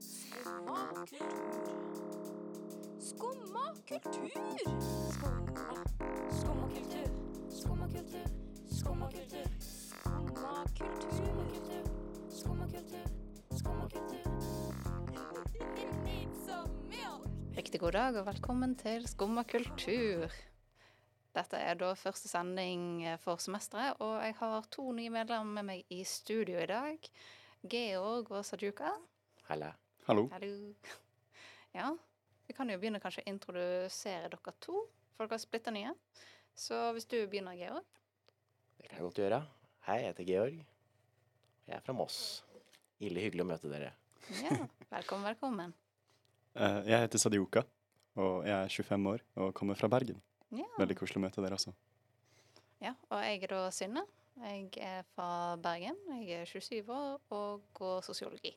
Skumma kultur. Skumma kultur. Skumma. Kultur. Skumma kultur. Skumma kultur. Skumma kultur. Skumma kultur. Skumma kultur. Riktig god dag og velkommen til Skumma kultur. Dette er da første sending for semesteret, og jeg har to nye medlemmer med meg i studio i dag. Georg og Sajuka. Halla. Hallo. Hallo. Ja, vi kan jo begynne kanskje å introdusere dere to, for dere er splitter nye. Så hvis du begynner, Georg. Det kan jeg godt gjøre. Hei, jeg heter Georg. Jeg er fra Moss. Ille hyggelig å møte dere. Ja, velkommen, velkommen. Eh, Jeg heter Sadioka, og jeg er 25 år og kommer fra Bergen. Ja. Veldig koselig å møte dere også. Ja, og jeg er da Synne. Jeg er fra Bergen. Jeg er 27 år og går sosiologi.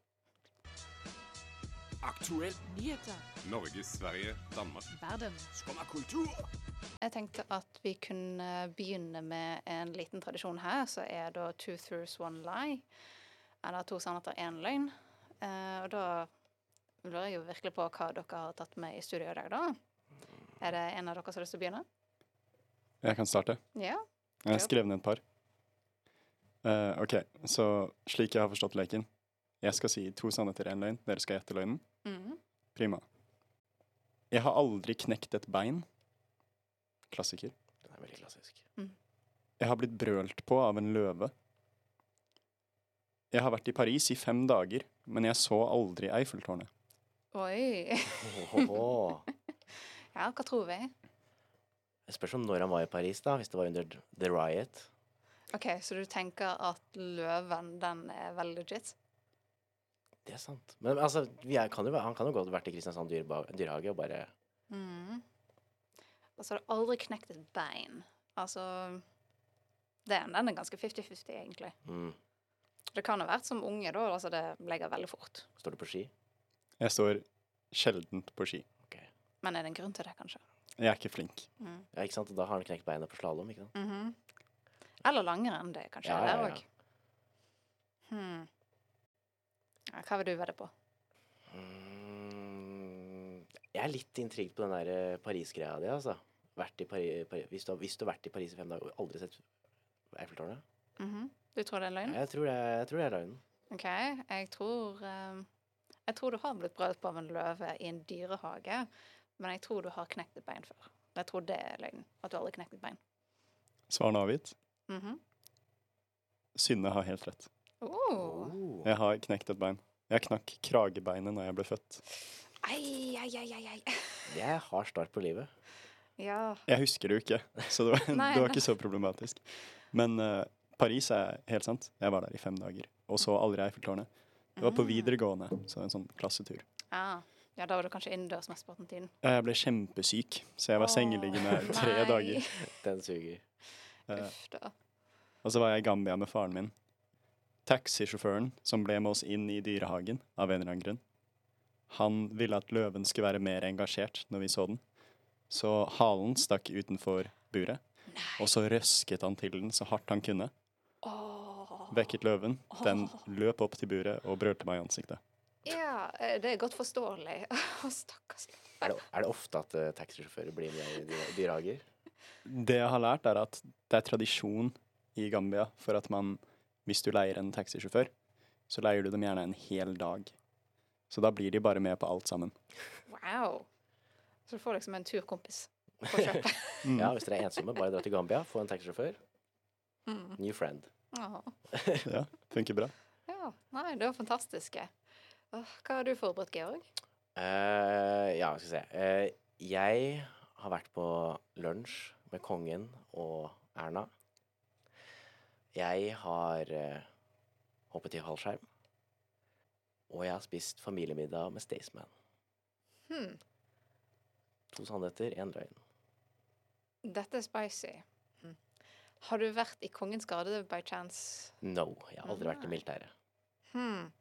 Aktuelt Nyheter, Norge, Sverige, Danmark. verden, Skumma kultur. Jeg tenkte at vi kunne begynne med en liten tradisjon her, så er da two truths, one lie. Eller to sannheter, én løgn. Eh, og da lurer jeg jo virkelig på hva dere har tatt med i studio i dag, da. Er det en av dere som har lyst til å begynne? Jeg kan starte. Ja. Jeg har skrevet ned et par. Uh, ok, så slik jeg har forstått leken. Jeg skal si to sannheter, én løgn. Dere skal gjette løgnen. Mhm. Prima. Jeg har aldri knekt et bein. Klassiker. Den er veldig klassisk. Jeg har blitt brølt på av en løve. Jeg har vært i Paris i fem dager, men jeg så aldri Eiffeltårnet. Oi. Ja, hva tror vi? Det spørs om når han var i Paris, da. Hvis det var under The Riot. OK, så du tenker at løven, den er veldig legit? Det er sant. Men altså, vi er, kan jo, være- han kan jo godt ha vært i Kristiansand dyrehage og bare Mm. Og så har du aldri knekt et bein. Altså Den, den er ganske 50-50, egentlig. mm, Det kan ha vært som unge, da. Altså det legger veldig fort. Står du på ski? Jeg står sjeldent på ski. Men er det en grunn til det, kanskje? Jeg er ikke flink. Mm. Ja, ikke sant? Og Da har han knekt beinet på slalåm, ikke sant? Mhm. Eller langrenn. Det kanskje Ja, ja, ja. òg. Hmm. Ja, hva vil du vedde på? Mm, jeg er litt intrigued på den der eh, Paris-greia di, altså. Vært i Paris, Paris, hvis, du har, hvis du har vært i Paris i fem dager og aldri sett Eiffeltårnet? Mhm. Du tror det er løgn? Jeg tror det, jeg tror det er løgn. OK. Jeg tror eh, Jeg tror du har blitt brølt på av en løve i en dyrehage, men jeg tror du har knekt et bein før. Jeg tror det er løgn. At du aldri knekt et bein. Svarene avgitt. Mhm. Synne har helt rett. Oh. Jeg har knekt et bein. Jeg knakk kragebeinet når jeg ble født. Ei, ei, ei, ei, ei. Det er hard start på livet. Ja. Jeg husker det jo ikke, så det var, det var ikke så problematisk. Men uh, Paris er helt sant. Jeg var der i fem dager og så aldri Eiffeltårnet. Det var på Ah. videregående, så en sånn klassetur. Ah. Ja, da var du kanskje innendørs mesteparten av tiden. Jeg ble kjempesyk, så jeg var oh, sengeliggende tre nei. dager. Den suger. Uh, Uff da. og så var jeg i Gambia med faren min. Taxisjåføren som ble med oss inn i dyrehagen av en eller annen grunn, han ville at løven skulle være mer engasjert når vi så den. Så halen stakk utenfor buret, og så røsket han til den så hardt han kunne. Oh. Vekket løven. Den løp opp til buret og brølte meg i ansiktet. Ja, eh, det er godt forståelig. Å, stakkars. Er det, er det ofte at uh, taxisjåfører blir med i dyrehager? Det jeg har lært, er at det er tradisjon i Gambia for at man, hvis du leier en taxisjåfør, så leier du dem gjerne en hel dag. Så da blir de bare med på alt sammen. Wow. Så du får liksom en turkompis på kjøpet. Mm. Ja, hvis dere er ensomme, bare dra til Gambia, få en taxisjåfør. Mm. New friend. Ja, funker bra. Ja, nei, det var fantastisk. Hva har du forberedt, Georg? Uh, ja, skal vi se. uh, jeg har vært på lunsj med kongen og Erna. Jeg har uh, hoppet i fallskjerm. Og jeg har spist familiemiddag med Staysman. Hmm. To sannheter, én løgn. Dette er spicy. Hmm. Har du vært i Kongens Garde by chance? No, jeg har aldri vært i Nei. militæret. Hmm.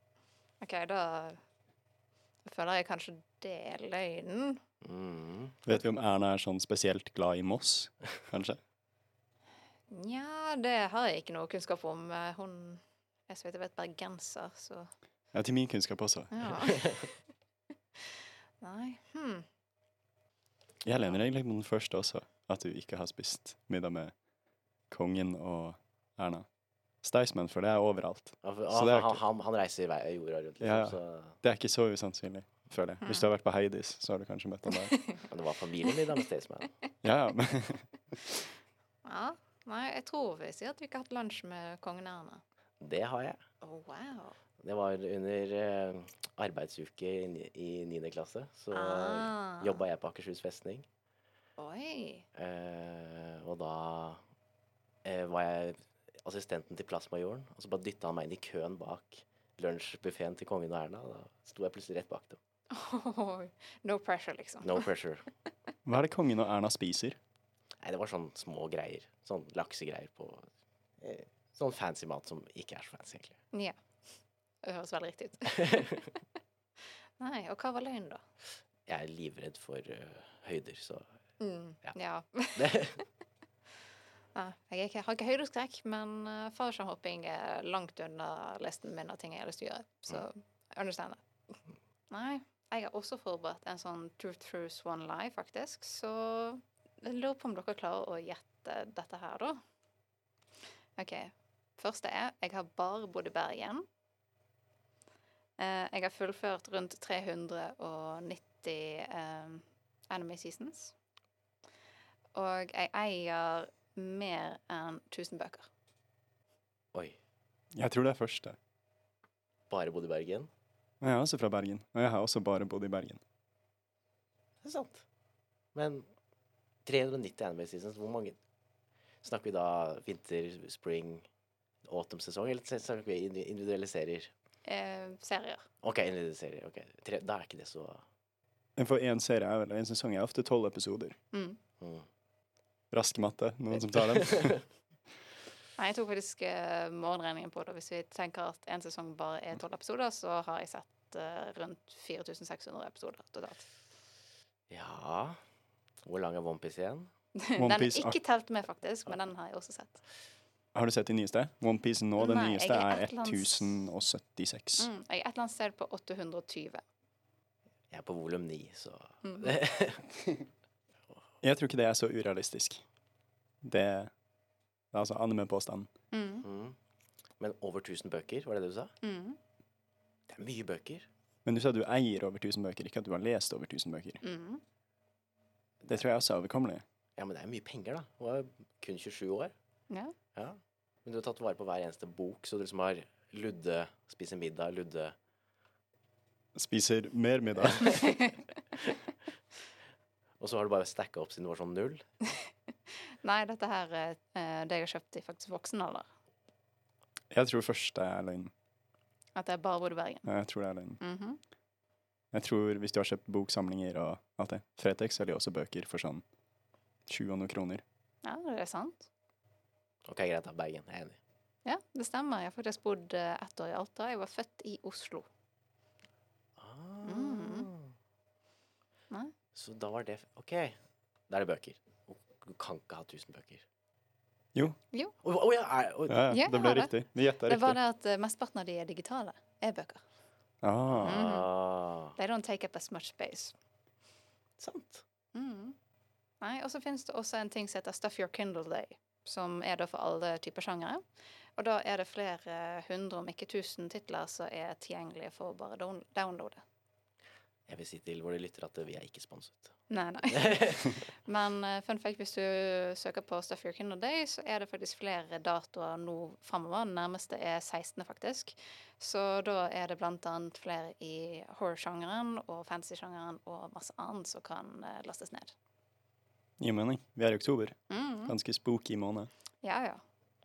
OK, da føler jeg kanskje det er løgnen. Mm. Vet vi om Erna er sånn spesielt glad i Moss, kanskje? Nja, det har jeg ikke noe kunnskap om. Eh, Hun er så vidt jeg vet bergenser, så Ja, til min kunnskap også. Ja. Nei. Hmm. Jeg lener egentlig mot den første også, at du ikke har spist middag med kongen og Erna. Staysman, for det er overalt. Ja, for, Så det er han, ikke- han, han reiser vei- jorda rundt, liksom, Ja, ja. så Det er ikke så usannsynlig, føler jeg. Hvis du har vært på Heidis, så har du kanskje møtt han der. Men det var familiemiddag med Staysman. Ja, ja. Ja. Nei, jeg tror vi sier at vi ikke har hatt lunsj med kongen Erna. Det har jeg. Oh, wow. Det var under eh, arbeidsuke i, niende 9. klasse. Så Ah. jobba jeg på Akershus festning. Oi. Eh, og da eh, var jeg assistenten til plassmajoren. Og så bare dytta han meg inn i køen bak lunsjbuffeen til kongen og Erna. Og da sto jeg plutselig rett bak dem. Oh, No pressure, liksom. No pressure. Hva er det kongen og Erna spiser? Nei, det var sånn små greier. Sånn laksegreier på eh, Sånn fancy mat som ikke er så fancy, egentlig. Ja. Det høres veldig riktig ut. Nei, og hva var løgnen, da? Jeg er livredd for uh, høyder, så Mm, Ja. ja. Ja, jeg ikke, har ikke høydeskrekk, men uh, fallskjermhopping er langt under listen min av ting jeg har lyst til å gjøre. Så jeg understand det. Nei, jeg har også forberedt en sånn Truth Truth One Lie, faktisk. Så jeg lurer på om dere klarer å gjette dette her, da. OK. Første er jeg har bare bodd i Bergen. Eh, jeg har fullført rundt 390 um, Enemy seasons. Og jeg eier mer enn 1000 bøker. oi. Jeg tror det er første. Bare bodd i Bergen? Jeg er også fra Bergen, og jeg har også bare bodd i Bergen. Det er sant. Men 390 anime seasons, hvor mange Snakker vi da vinter, spring, autumn-sesong, eller snakker vi individuelle serier? Eh, serier. OK, individuelle serier. ok. Tre, da er ikke det så For én serie er vel en sesong er ofte tolv episoder. Mm. mm. Rask matte, noen som tar den? Nei, jeg tok faktisk uh, morgenregningen på det. Hvis vi tenker at en sesong bare er tolv episoder, så har jeg sett uh, rundt 4600 episoder totalt. Ja Hvor lang er OnePiece igjen? den er ikke telt med, faktisk, men den har jeg også sett. Har du sett de nyeste? Onepiece nå, den Nei, nyeste, er er et eller annet s- 1076. Mm, jeg er et eller annet sted på 820. Jeg er på volum 9, så Mm. Jeg tror ikke det er så urealistisk. Det er altså anime-påstanden. Mm. mm. Men over 1000 bøker, var det det du sa? Mm. Det er mye bøker. Men du sa du eier over 1000 bøker, ikke at du har lest over 1000 bøker. Mm. Det tror jeg også er overkommelig. Ja, men det er mye penger, da. Hun er kun 27 år. Ja. Ja. Men du har tatt vare på hver eneste bok, så du liksom har Ludde spiser middag, Ludde Spiser mer middag. Og så har du bare stacka opp siden du var sånn null. Nei, dette her er eh, det jeg har kjøpt i faktisk voksen alder. Jeg tror først det er løgn. At jeg bare bodde i Bergen. Jeg tror det er løgn. Mhm. Jeg tror hvis du har kjøpt boksamlinger og alt det, Fretex selger også bøker for sånn 20 og noen kroner. Ja, det er sant. Ok, greit, da. Bergen. Jeg er enig. Ja, det stemmer. Jeg har faktisk bodd eh, ett år i Alta. Jeg var født i Oslo. Ah. Mm. Nei. Så da var det OK. Da er det bøker. Du kan ikke ha 1000 bøker. Jo. Jo. Oh, oh, ja, oh. Ja, ja, det ble riktig. Vi gjetta Det var det at eh, mesteparten av de er digitale. E-bøker. Ah, Mm. They don't take up as much space. sant. Mm. Nei, og så finnes det også en ting som heter Stuff Your Kindle Day, som er da for alle typer sjangere. Og da er det flere hundre, om ikke tusen, titler som er tilgjengelige for å bare down downloade. Jeg vil si til våre lyttere at vi er ikke sponset. Nei, nei. Men uh, fun fact, hvis du søker på Stuff Your Kinder Day, så er det faktisk flere datoer nå framover. Den nærmeste er 16., faktisk. Så da er det blant annet flere i horror-sjangeren og fantasy-sjangeren og masse annet som kan uh, lastes ned. gir mening. Vi er i oktober. Mm. Ganske spooky måned. Ja, ja.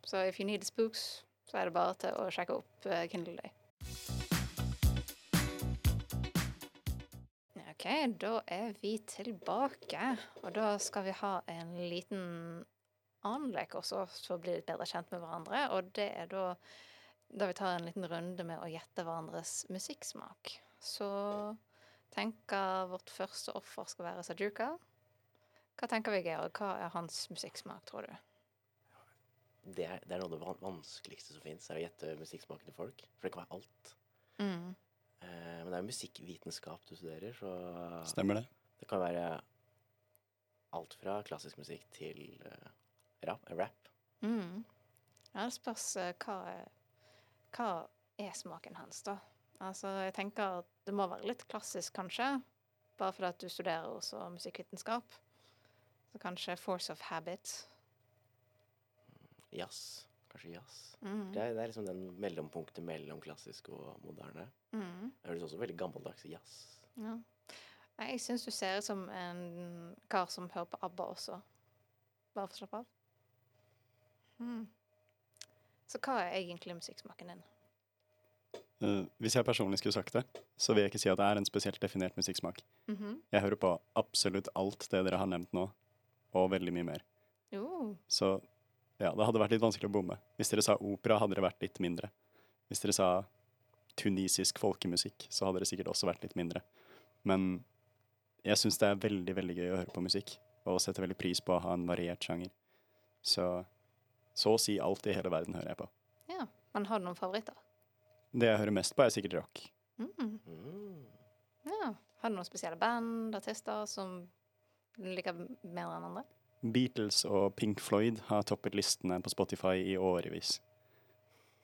Så if you need spooks, så er det bare til å sjekke opp uh, Kindle Day. OK, da er vi tilbake. Og da skal vi ha en liten annen lek også, for å bli litt bedre kjent med hverandre. Og det er da da vi tar en liten runde med å gjette hverandres musikksmak. Så tenker vårt første offer skal være Sajuka. Hva tenker vi, Georg? Hva er hans musikksmak, tror du? Det er, det er noe av det vanskeligste som fins, er å gjette musikksmaken til folk. For det kan være alt. Mm. Eh, men det er jo musikkvitenskap du studerer, så Stemmer det? det kan være alt fra klassisk musikk til eh, rap. rap. Mm. Ja, det spørs eh, hva, hva er smaken hans, da. Altså, jeg tenker at det må være litt klassisk, kanskje. Bare fordi at du studerer også musikkvitenskap. Så kanskje force of habit. Jazz. Kanskje jazz. Mm. Det er, det er liksom den mellompunktet mellom klassisk og moderne. Mm. Det høres også veldig gammeldags jazz. Ja. Jeg syns du ser ut som en kar som hører på ABBA også. Bare for å slappe av. Mm. Så hva er egentlig musikksmaken din? Uh, hvis jeg personlig skulle sagt det, så vil jeg ikke si at det er en spesielt definert musikksmak. Mhm. Jeg hører på absolutt alt det dere har nevnt nå, og veldig mye mer. Uh. Så ja, det hadde vært litt vanskelig å bomme. Hvis dere sa opera, hadde det vært litt mindre. Hvis dere sa tunisisk folkemusikk, så hadde det sikkert også vært litt mindre. Men jeg syns det er veldig, veldig gøy å høre på musikk, og setter veldig pris på å ha en variert sjanger. Så så å si alt i hele verden hører jeg på. Ja. Men har du noen favoritter? Det jeg hører mest på, er sikkert rock. Mm. Mm. Ja. Har du noen spesielle band, artister, som du liker mer enn andre? Beatles og Pink Floyd har toppet listene på Spotify i årevis.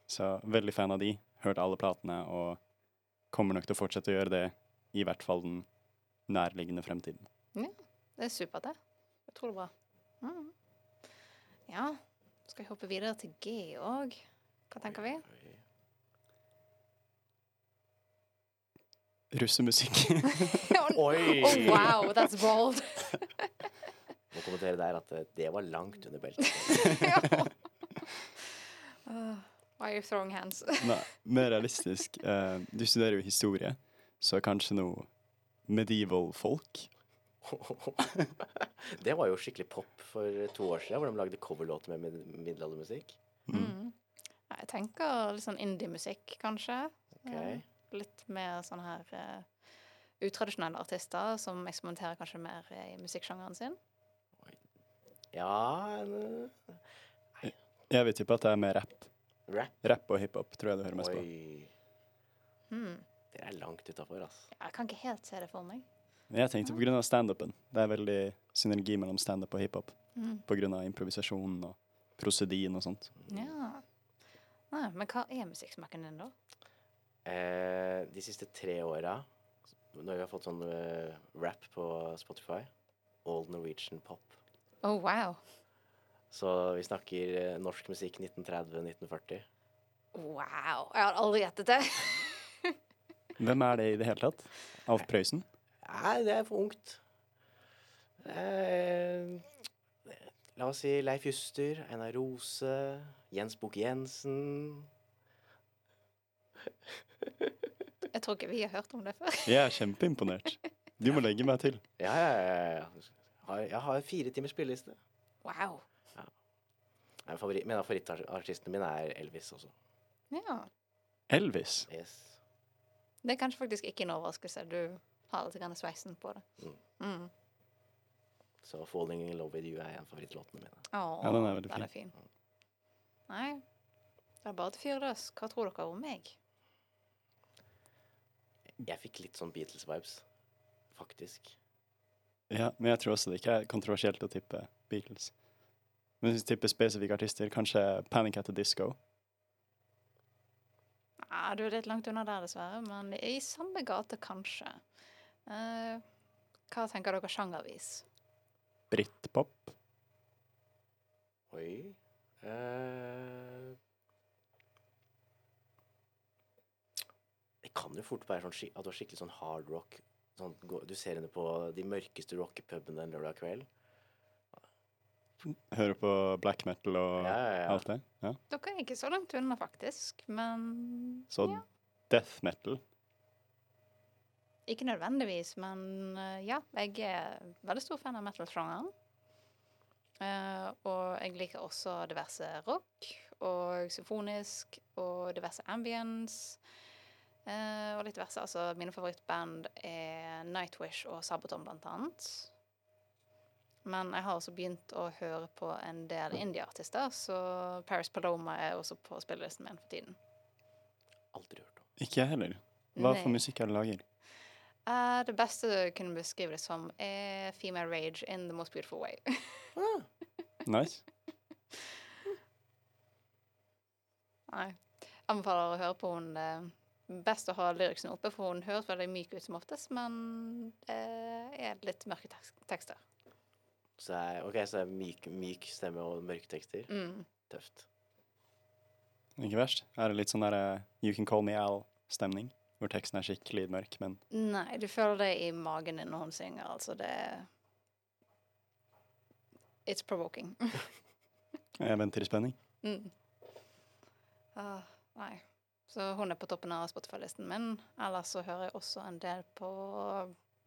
Så veldig fan av de. Hørt alle platene og kommer nok til å fortsette å gjøre det i hvert fall den nærliggende fremtiden. Ja, Det er supert, det. Utrolig bra. Mm. Ja. Skal vi hoppe videre til Georg? Hva tenker vi? Russemusikk. Oi! Oh, wow, that's bold. Må kommentere der at eh, det var langt under beltet. Uh, why are you throwing hands? Nei, mer realistisk. Uh, du studerer jo historie, så kanskje noe medieval folk. det var jo skikkelig pop for to år siden, hvor de lagde coverlåter med mid- middelaldermusikk. Mm. Mm. Jeg tenker litt sånn indie-musikk, kanskje. Okay. Ja. Litt mer sånn her uh, utradisjonelle artister som eksperimenterer kanskje mer i musikksjangeren sin. Ja Nei. Jeg vil tippe at det er mer rapp. Rap. rap og hiphop tror jeg du hører mest på. Hmm. Det er langt utafor, altså. Jeg kan ikke helt se det for meg. Jeg tenkte på grunn av standupen. Det er veldig synergi mellom standup og hiphop. Mm. På grunn av improvisasjonen og prosedien og sånt. Ja. Nei, men hva er musikksmaken din, da? Eh, de siste tre åra, når vi har fått sånn uh, rap på Spotify, Old Norwegian Pop. Oh, wow. Så vi snakker eh, norsk musikk 1930-1940. Wow. Jeg har aldri gjettet det. Hvem er det i det hele tatt? Alf Prøysen? Nei, det er for ungt. Eh, la oss si Leif Juster, Einar Rose, Jens Bukk-Jensen. Jeg tror ikke vi har hørt om det før. Jeg er kjempeimponert. Du må legge meg til. Ja, ja, ja. ja. Har- Jeg har fire timers spilleliste. Wow. Nei, Favoritt, men favorittartistene mine er Elvis også. Ja. Elvis. Yes. Det er kanskje faktisk ikke en overraskelse. Du har litt sveisen på det. Mm. Mm. Så 'Falling in Love with You' er en av favorittlåtene mine. Oh, Ja, den er veldig den er fin. Nei, det er bare til å løs. Hva tror dere om meg? Jeg fikk litt sånn Beatles-vibes, faktisk. Ja, men jeg tror også det ikke er kontroversielt å tippe Beatles. Men hvis vi tipper spesifikke artister, kanskje Panic at the Disco. Nei, du er litt langt unna der, dessverre, men i samme gate, kanskje. Uh, hva tenker dere sjangervis? Britpop. Oi. uh, det kan jo fort være sånn, at du har skikkelig sånn hard rock. Sånn, du ser henne på de mørkeste rockepubene en lørdag kveld. Hører på black metal og Ja, ja, ja. alt det. Ja. Dere er ikke så langt unna, faktisk, men Så ja. death metal. Ikke nødvendigvis, men eh, ja, jeg er veldig stor fan av metal-sjangeren. Uh, og jeg liker også diverse rock og symfonisk og diverse ambience. Eh, og litt verse. Altså, mine favorittband er Nightwish og Sabaton, blant annet. Men jeg har også begynt å høre på en del indie-artister, så Paris Paloma er også på spillelisten min for tiden. Aldri hørt om. Ikke jeg heller. Hva for musikk er det lager? Uh, det beste du kunne beskrive det som, er female rage in the most beautiful way. ah, Nice. Nei. Anbefaler å høre på eh, Best å ha lyricsen oppe, for hun høres veldig myk ut som oftest, men det er litt mørke tek- tekster. Så er, ok, så er myk, myk stemme og mørke tekster. Mm. Tøft. Ikke verst. Er det litt sånn derre You Can Call Me Al-stemning? Hvor teksten er skikkelig mørk, men Nei, du føler det i magen din når hun synger, altså det It's provoking. jeg venter i spenning. Mm. Uh, nei. Så hun er på toppen av Spotify-listen min. Ellers så hører jeg også en del på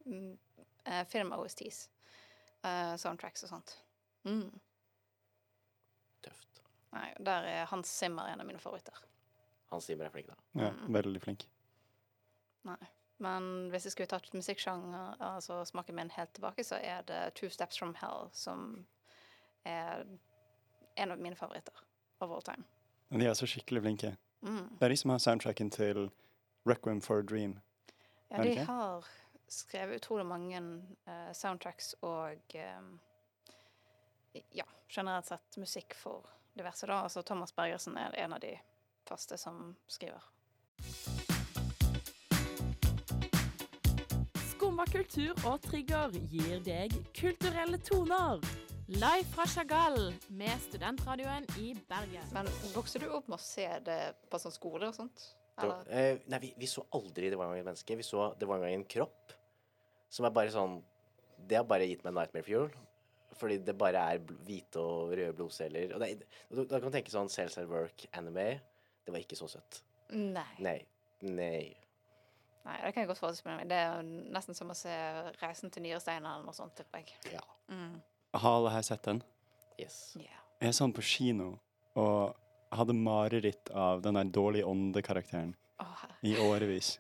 mm, eh, film-OSTs. Uh, soundtracks og sånt. Mm. Tøft. Nei, der er Hans Zimmer en av mine favoritter. Hans Zimmer er flink, da. Ja, Mm. veldig flink. Nei. Men hvis jeg skulle tatt musikksjanger, altså smaken min helt tilbake, så er det Two Steps From Hell som er en av mine favoritter of all time. Men de er så skikkelig flinke. Mm. Det er de som har soundtracken til Requiem for a Dream. Ja, de har skrevet utrolig mange uh, soundtracks og um, ja, generelt sett musikk for diverse. da. Altså Thomas Bergersen er en av de faste som skriver. Skumma kultur og trigger gir deg kulturelle toner. Live fra Chagall med studentradioen i Bergen. Men vokste du opp med å se det på sånn skole og sånt? Eller? eh, nei, vi, vi så aldri Det var en gang et menneske. Vi så Det var en gang en kropp som er bare sånn Det har bare gitt meg nightmare fuel. Fordi det bare er bl- hvite og røde blodceller. Og det, er- da kan du tenke sånn Sales at Work anime. Det var ikke så søtt. Nei. Nei. Nei. Nei, det kan jeg godt forestille meg. Det er nesten som å se 'Reisen til nyresteinen' eller noe sånt, tipper jeg. Ja. Mm. Har alle her sett den? Yes. Yeah. Jeg så den på kino og hadde mareritt av den der dårlige åndekarakteren oh, i årevis.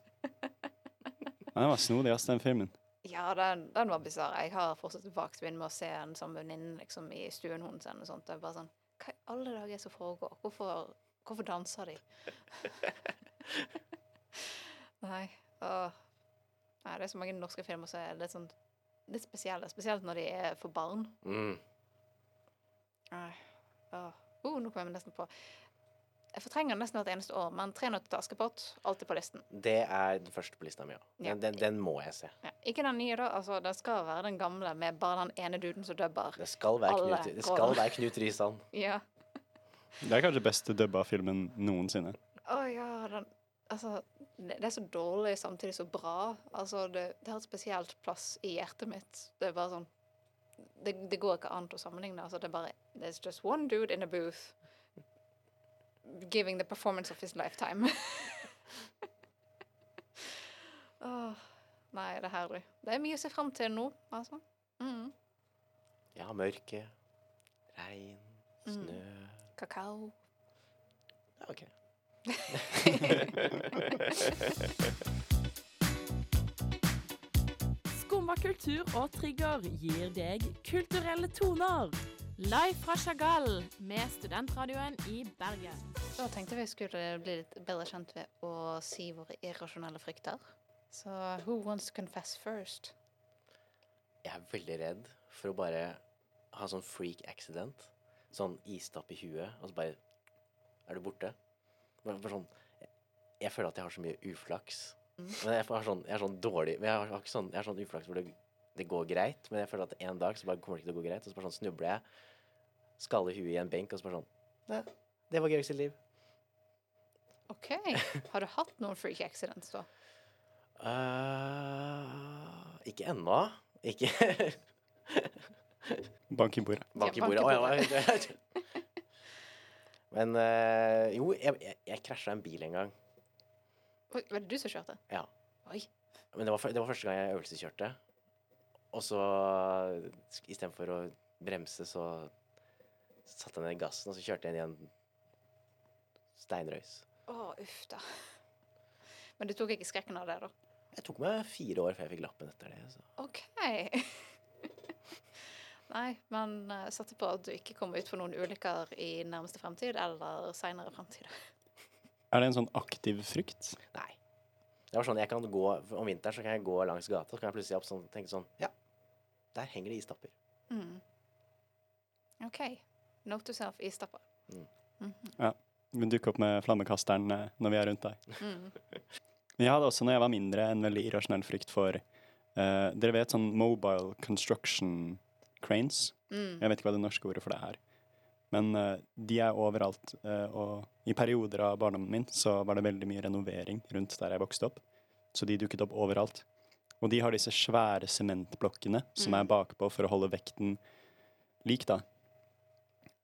Den var snodig, ass, den filmen. Ja, den, den var bisarr. Jeg har fortsatt minne med å se en som venninne liksom, i stuen hennes Og sånt. Det er bare sånn Hva i alle dager er det som foregår? Hvorfor, hvorfor danser de? Nei. Åh. Nei, det er så mange norske filmer som er litt sånn litt spesielle. Spesielt når de er for barn. Mm. Uh, Åh. Uh, nå kom jeg nesten på Jeg fortrenger den nesten hvert eneste år, men 'Tre nøtter til Askepott' alltid på listen. Det er den første på lista mi òg. Ja. Den, den, den må jeg se. Ja. Ikke den nye, da. Altså, det skal være den gamle med bare den ene duden som dubber. Det skal være Alle Knut, det skal være Knut Risan. Ja. Det er kanskje beste dubba filmen noensinne. Å ja, den Altså, det, er så dårlig samtidig så bra. Altså, det, det har et spesielt plass i hjertet mitt. Det er bare sånn Det, det går ikke an å sammenligne. Altså, det er bare There's just one dude in a booth giving the performance of his lifetime. oh, nei, det er herlig. Det er mye å se fram til nå, altså. Mm. Ja, mørke, regn, Mm. snø Kakao. Ja, OK. Skumma kultur og trigger gir deg kulturelle toner. Live fra Chagall med studentradioen i Bergen. Da tenkte vi skulle bli litt bedre kjent ved å si våre irrasjonelle frykter. Så who wants to confess first? Jeg er veldig redd for å bare ha sånn freak accident. Sånn istapp i huet, og så bare er du borte. Sånn, jeg, føler at jeg har så mye uflaks. Mm. Men jeg, har sånn, jeg er sånn dårlig men jeg har, ikke sånn, jeg har sånn uflaks hvor det, det går greit. Men jeg føler at en dag så bare kommer det ikke til å gå greit. Og så bare sånn snubler jeg, skaller huet i en benk, og så bare sånn Nei, det var gøyeste liv. OK. Har du hatt noen freak accidents, da? Uh, ikke ennå. Ikke Bank i bordet. Bank i Ja, bank bordet. i Å, ja, ja. Men øh, jo, jeg, jeg, jeg krasja en bil en gang. Oi, var det du som kjørte? Ja. Oi. Men det var, det var første gang jeg øvelseskjørte. Og så istedenfor å bremse, så satte jeg ned gassen, og så kjørte jeg inn i en steinrøys. Å, uff da. Men du tok ikke skrekken av det, da? Jeg tok meg fire år før jeg fikk lappen etter det. Så. OK. Nei, men uh, satser på at du ikke kommer ut for noen ulykker i nærmeste fremtid eller seinere fremtid. Er det en sånn aktiv frykt? Nei. Det var sånn jeg kan gå Om vinteren så kan jeg gå langs gata, så kan jeg plutselig opp sånn, tenke sånn Ja, der henger det istapper. Mm. OK. Note to self istapper. du dukker opp med flammekasteren eh, når vi er rundt deg. Mm. Jeg hadde også, når jeg var mindre, en veldig irrasjonell frykt for uh, Dere vet sånn mobile construction cranes? Mm. Jeg vet ikke hva det norske ordet for det er. Men uh, de er overalt. Uh, og i perioder av barndommen min så var det veldig mye renovering rundt der jeg vokste opp. Så de dukket opp overalt. Og de har disse svære sementblokkene som Mm. er bakpå for å holde vekten lik, da.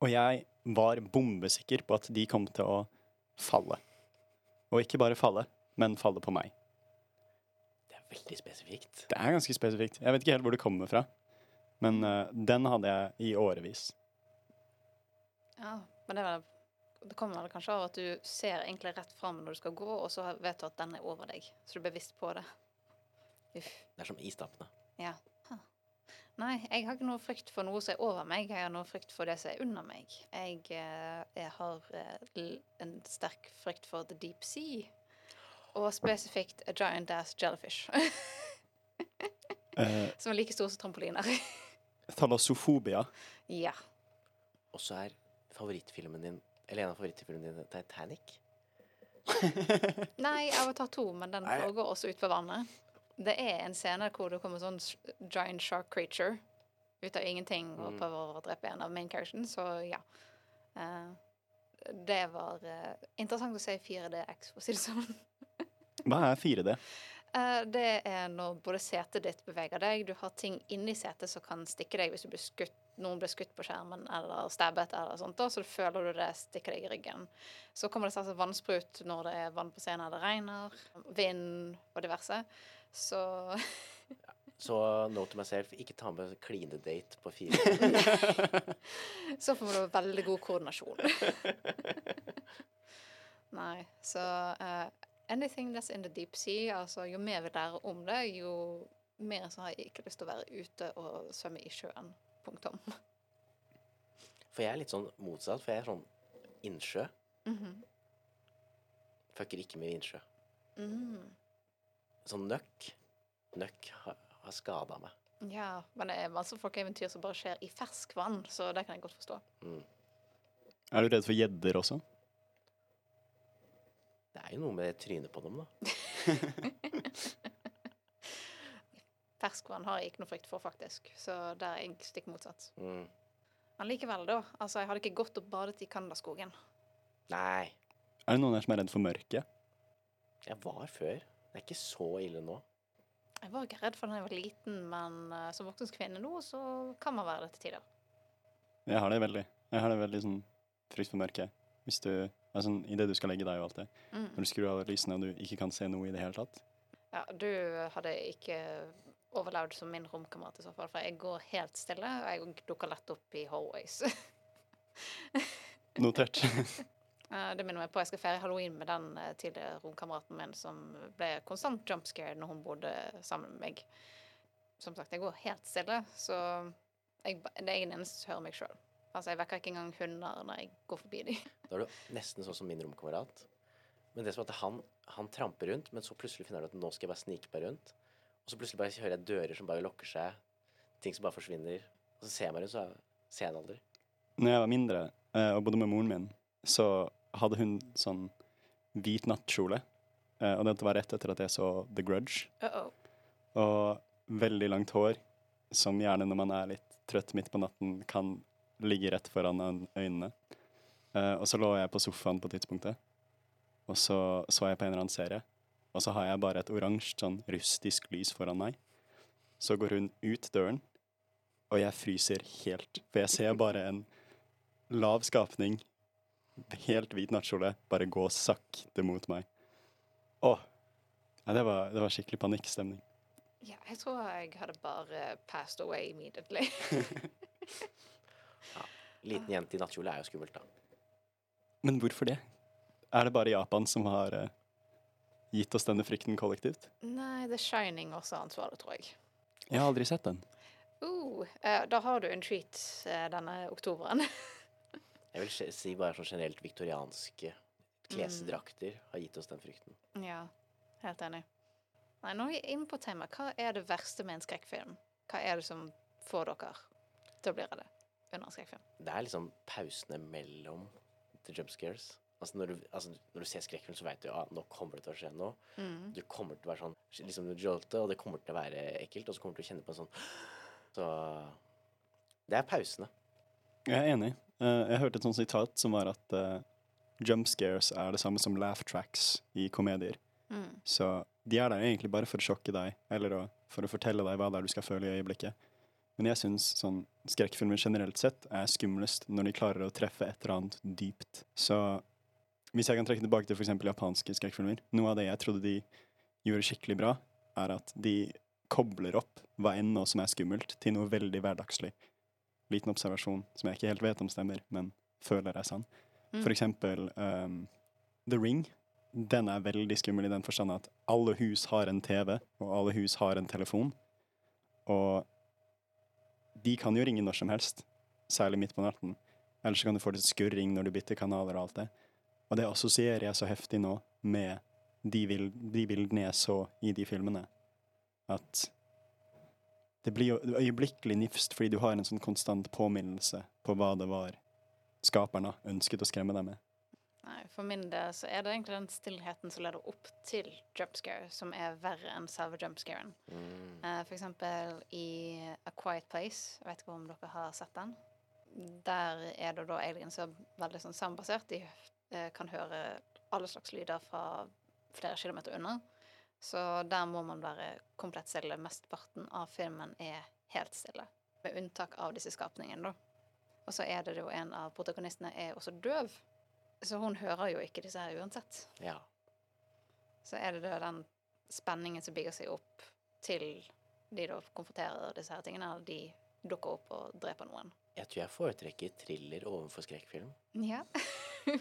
Og jeg var bombesikker på at de kom til å falle. Og ikke bare falle, men falle på meg. Det er veldig spesifikt. Det er ganske spesifikt. Jeg vet ikke helt hvor det kommer fra. Men uh, den hadde jeg i årevis. Ja, men det, vel, det kommer vel kanskje av at du ser egentlig rett fram når du skal gå, og så vet du at den er over deg. Så du er bevisst på det. Uff. Det er som istappene. Ja. Huh. Nei, jeg har ikke noe frykt for noe som er over meg. Jeg har noe frykt for det som er under meg. Jeg, eh, jeg har eh, en sterk frykt for the deep sea. Og spesifikt a giant ass jellyfish. Eh, som er like stor som trampoliner. thalassofobia. ja. Og så er favorittfilmen din Eller en av favorittfilmene dine Titanic. Nei, Avatar 2, men den Nei. foregår også ute på vannet. Det er en scene hvor det kommer sånn giant shark creature ut av ingenting og Mm. prøver å drepe en av main characteren, så ja. Uh, det var uh, interessant å se 4DX, for å si det sånn. Hva er 4D? Eh, det er når både setet ditt beveger deg, du har ting inni setet som kan stikke deg hvis du blir skutt, noen blir skutt på skjermen eller stabbet eller sånt, så føler du det stikker deg i ryggen. Så kommer det selvsagt vannsprut når det er vann på scenen eller det regner, vind og diverse. Så Så note to myself, ikke ta med klinedate på fire. Så får man veldig god koordinasjon. Nei, så eh, anything that's in the deep sea, altså jo mer vi lærer om det, jo mer så har jeg ikke lyst til å være ute og svømme i sjøen. Punktum. For jeg er litt sånn motsatt, for jeg er sånn innsjø. Mhm. Fucker ikke med innsjø. mm. Sånn nøkk. Nøkk har, har skada meg. Ja, men det er masse folkeeventyr som bare skjer i ferskvann, så det kan jeg godt forstå. Mm. Er du redd for gjedder også? Det er jo noe med trynet på dem, da. Ferskvann har jeg ikke noe frykt for, faktisk, så der er jeg stikk motsatt. Mm. Men likevel, da. Altså, jeg hadde ikke gått og badet i Kandaskogen. Nei. Er det noen her som er redd for mørket? Jeg var før. Det er ikke så ille nå. Jeg var ikke redd for da jeg var liten, men uh, som voksen kvinne nå, så kan man være det til tider. Jeg har det veldig. Jeg har det veldig sånn frykt for mørket. Hvis du altså, Idet du skal legge deg og alt det. Mm. Når du skrur av lysene og du ikke kan se noe i det hele tatt. Ja, du hadde ikke overlevd som min romkamerat i så fall, for jeg går helt stille, og jeg dukker lett opp i hallways. Notert. Det minner meg på jeg skal feire halloween med den eh, tidligere romkameraten min som ble konstant jumpscared når hun bodde sammen med meg. Som sagt, jeg går helt stille, så jeg, det er den eneste som hører meg sjøl. Altså, jeg vekker ikke engang hunder når jeg går forbi dem. Da er du nesten sånn som min romkamerat. Men det som er at han, han tramper rundt, men så plutselig finner han ut at nå skal jeg bare snike meg rundt. Og så plutselig bare hører jeg dører som bare lukker seg, ting som bare forsvinner. Og så ser jeg meg rundt, så ser jeg det aldri. Når jeg var mindre eh, og bodde med moren min, så hadde hun sånn hvit nattkjole. Eh, og dette var rett etter at jeg så The Grudge. Uh -oh. Og veldig langt hår, som gjerne når man er litt trøtt midt på natten, kan ligge rett foran øynene. Uh, og så lå jeg på sofaen på tidspunktet, og så så jeg på en eller annen serie. Og så har jeg bare et oransje, sånn rustisk lys foran meg. Så går hun ut døren, og jeg fryser helt. For jeg ser bare en lav skapning, helt hvit nattkjole, bare gå sakte mot meg. Åh! Ja, det, var, det var skikkelig panikkstemning. Ja, jeg tror jeg hadde bare passed away immediately. Liten jente i nattkjole er jo skummelt, da. Men hvorfor det? Er det bare Japan som har uh, gitt oss denne frykten kollektivt? Nei, The Shining også er ansvarlig, tror jeg. Jeg har aldri sett den. Uh, eh, da har du en treat eh, denne oktoberen. Jeg vil si bare sånn generelt viktorianske klesdrakter har gitt oss den frykten. ja, helt enig. Nei, nå er vi inne på temaet. Hva er det verste med en skrekkfilm? Hva er det som får dere til å bli redde under en skrekkfilm? Det er liksom pausene mellom the jump scares. Altså når, du, altså når du ser skrekkfilm, så vet du ja, nå kommer det til å skje noe. Mm. Du kommer til å være sånn liksom jolte, og det kommer til å være ekkelt, og så kommer du til å kjenne på en sånn Så det er pausene. Jeg er enig. Eh, jeg hørte et sånt sitat som var at uh, jump scares er det samme som laugh tracks i komedier. Mm. Så de er der egentlig bare for å sjokke deg, eller å, for å fortelle deg hva det er du skal føle i øyeblikket. Men jeg syns sånn skrekkfilmer generelt sett er skumlest når de klarer å treffe et eller annet dypt. Så hvis jeg kan trekke tilbake til f.eks. japanske skrekkfilmer Noe av det jeg trodde de gjorde skikkelig bra, er at de kobler opp hva enn nå som er skummelt, til noe veldig hverdagslig. Liten observasjon som jeg ikke helt vet om stemmer, men føler er sann. Mm. For eksempel um, The Ring. Den er veldig skummel i den forstand at alle hus har en TV, og alle hus har en telefon. Og de kan jo ringe når som helst, særlig midt på natten. Eller så kan du få litt skurring når du bytter kanaler og alt det. Og det assosierer jeg så heftig nå med de, bildene jeg så i de filmene. At det blir jo øyeblikkelig nifst fordi du har en sånn konstant påminnelse på hva det var skaperne ønsket å skremme deg med. Nei, for min del så er det egentlig den stillheten som leder opp til jumpscare, som er verre enn selve jumpscaren. Mm. Uh, for eksempel i A Quiet Place, jeg vet ikke om dere har sett den. Der er det da aliens som er veldig sånn sambasert. De uh, kan høre alle slags lyder fra flere kilometer unna. Så der må man være komplett stille. Mesteparten av filmen er helt stille. Med unntak av disse skapningene, da. Og så er det jo en av protagonistene er også døv. Så hun hører jo ikke disse her uansett. Ja. Så er det da den spenningen som bygger seg opp til de da konfronterer disse her tingene, eller de dukker opp og dreper noen. Jeg tror jeg foretrekker thriller overfor skrekkfilm. Ja.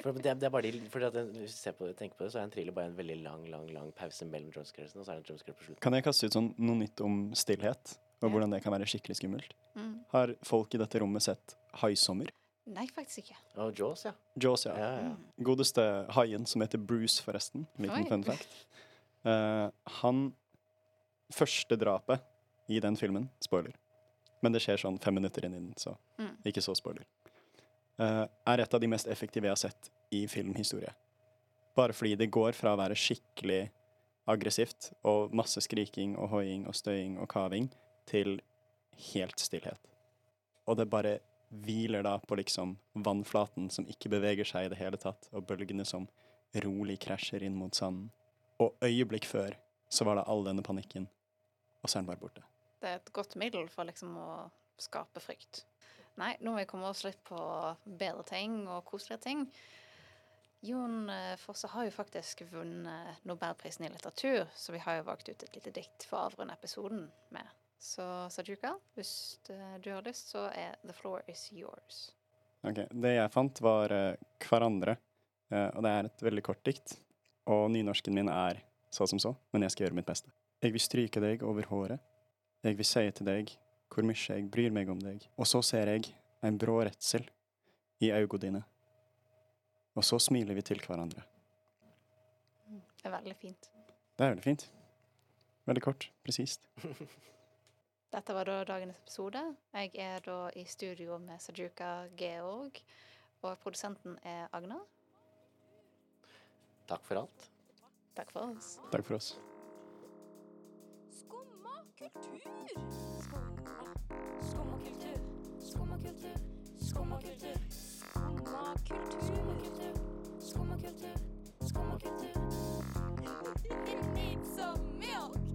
For det, det er bare de, for at Hvis du ser på, det- tenker på det, så er en thriller bare en veldig lang lang, lang pause mellom jumpscaresene, og så er det en jumpscare på slutten. Kan jeg kaste ut sånn noe nytt om stillhet, og Ja. hvordan det kan være skikkelig skummelt? Mm. Har folk i dette rommet sett Haisommer? Nei, faktisk ikke. Oh, Jaws, ja. Jaws, ja. ja, ja. Mm. Godeste haien, som heter Bruce, forresten. Liten fun fact. Uh, han Første drapet i den filmen Spoiler. Men det skjer sånn fem minutter inn i den, så Mm. ikke så spoiler. Uh, er et av de mest effektive jeg har sett i filmhistorie. Bare fordi det går fra å være skikkelig aggressivt og masse skriking og hoiing og støying og kaving til helt stillhet. Og det bare hviler da på liksom vannflaten som ikke beveger seg i det hele tatt, og bølgene som rolig krasjer inn mot sanden. Og øyeblikk før så var det all denne panikken, og så er den bare borte. Det er et godt middel for liksom å skape frykt. Nei, nå må vi komme oss litt på bedre ting og koseligere ting. Jon eh, Fosse har jo faktisk vunnet Nobelprisen i litteratur, så vi har jo valgt ut et lite dikt for å avrunde episoden med. Så Sajuka, hvis du har lyst, så er The Floor Is Yours. Ok, Det jeg fant, var eh, hverandre, eh, og det er et veldig kort dikt. Og nynorsken min er så som så, men jeg skal gjøre mitt beste. Jeg vil stryke deg over håret. Jeg vil si til deg hvor mye jeg bryr meg om deg. Og så ser jeg en brå redsel i øynene dine. Og så smiler vi til hverandre. Det er veldig fint. Det er veldig fint. Veldig kort, presist. Dette var da dagens episode. Jeg er da i studio med Sajuka Georg, og produsenten er Agnar. Takk for alt. Takk for oss. Takk for oss. Skumma kultur. Skumma kultur. Skumma kultur. Skumma kultur. Skumma kultur. Skumma kultur. Skumma kultur. It needs some milk.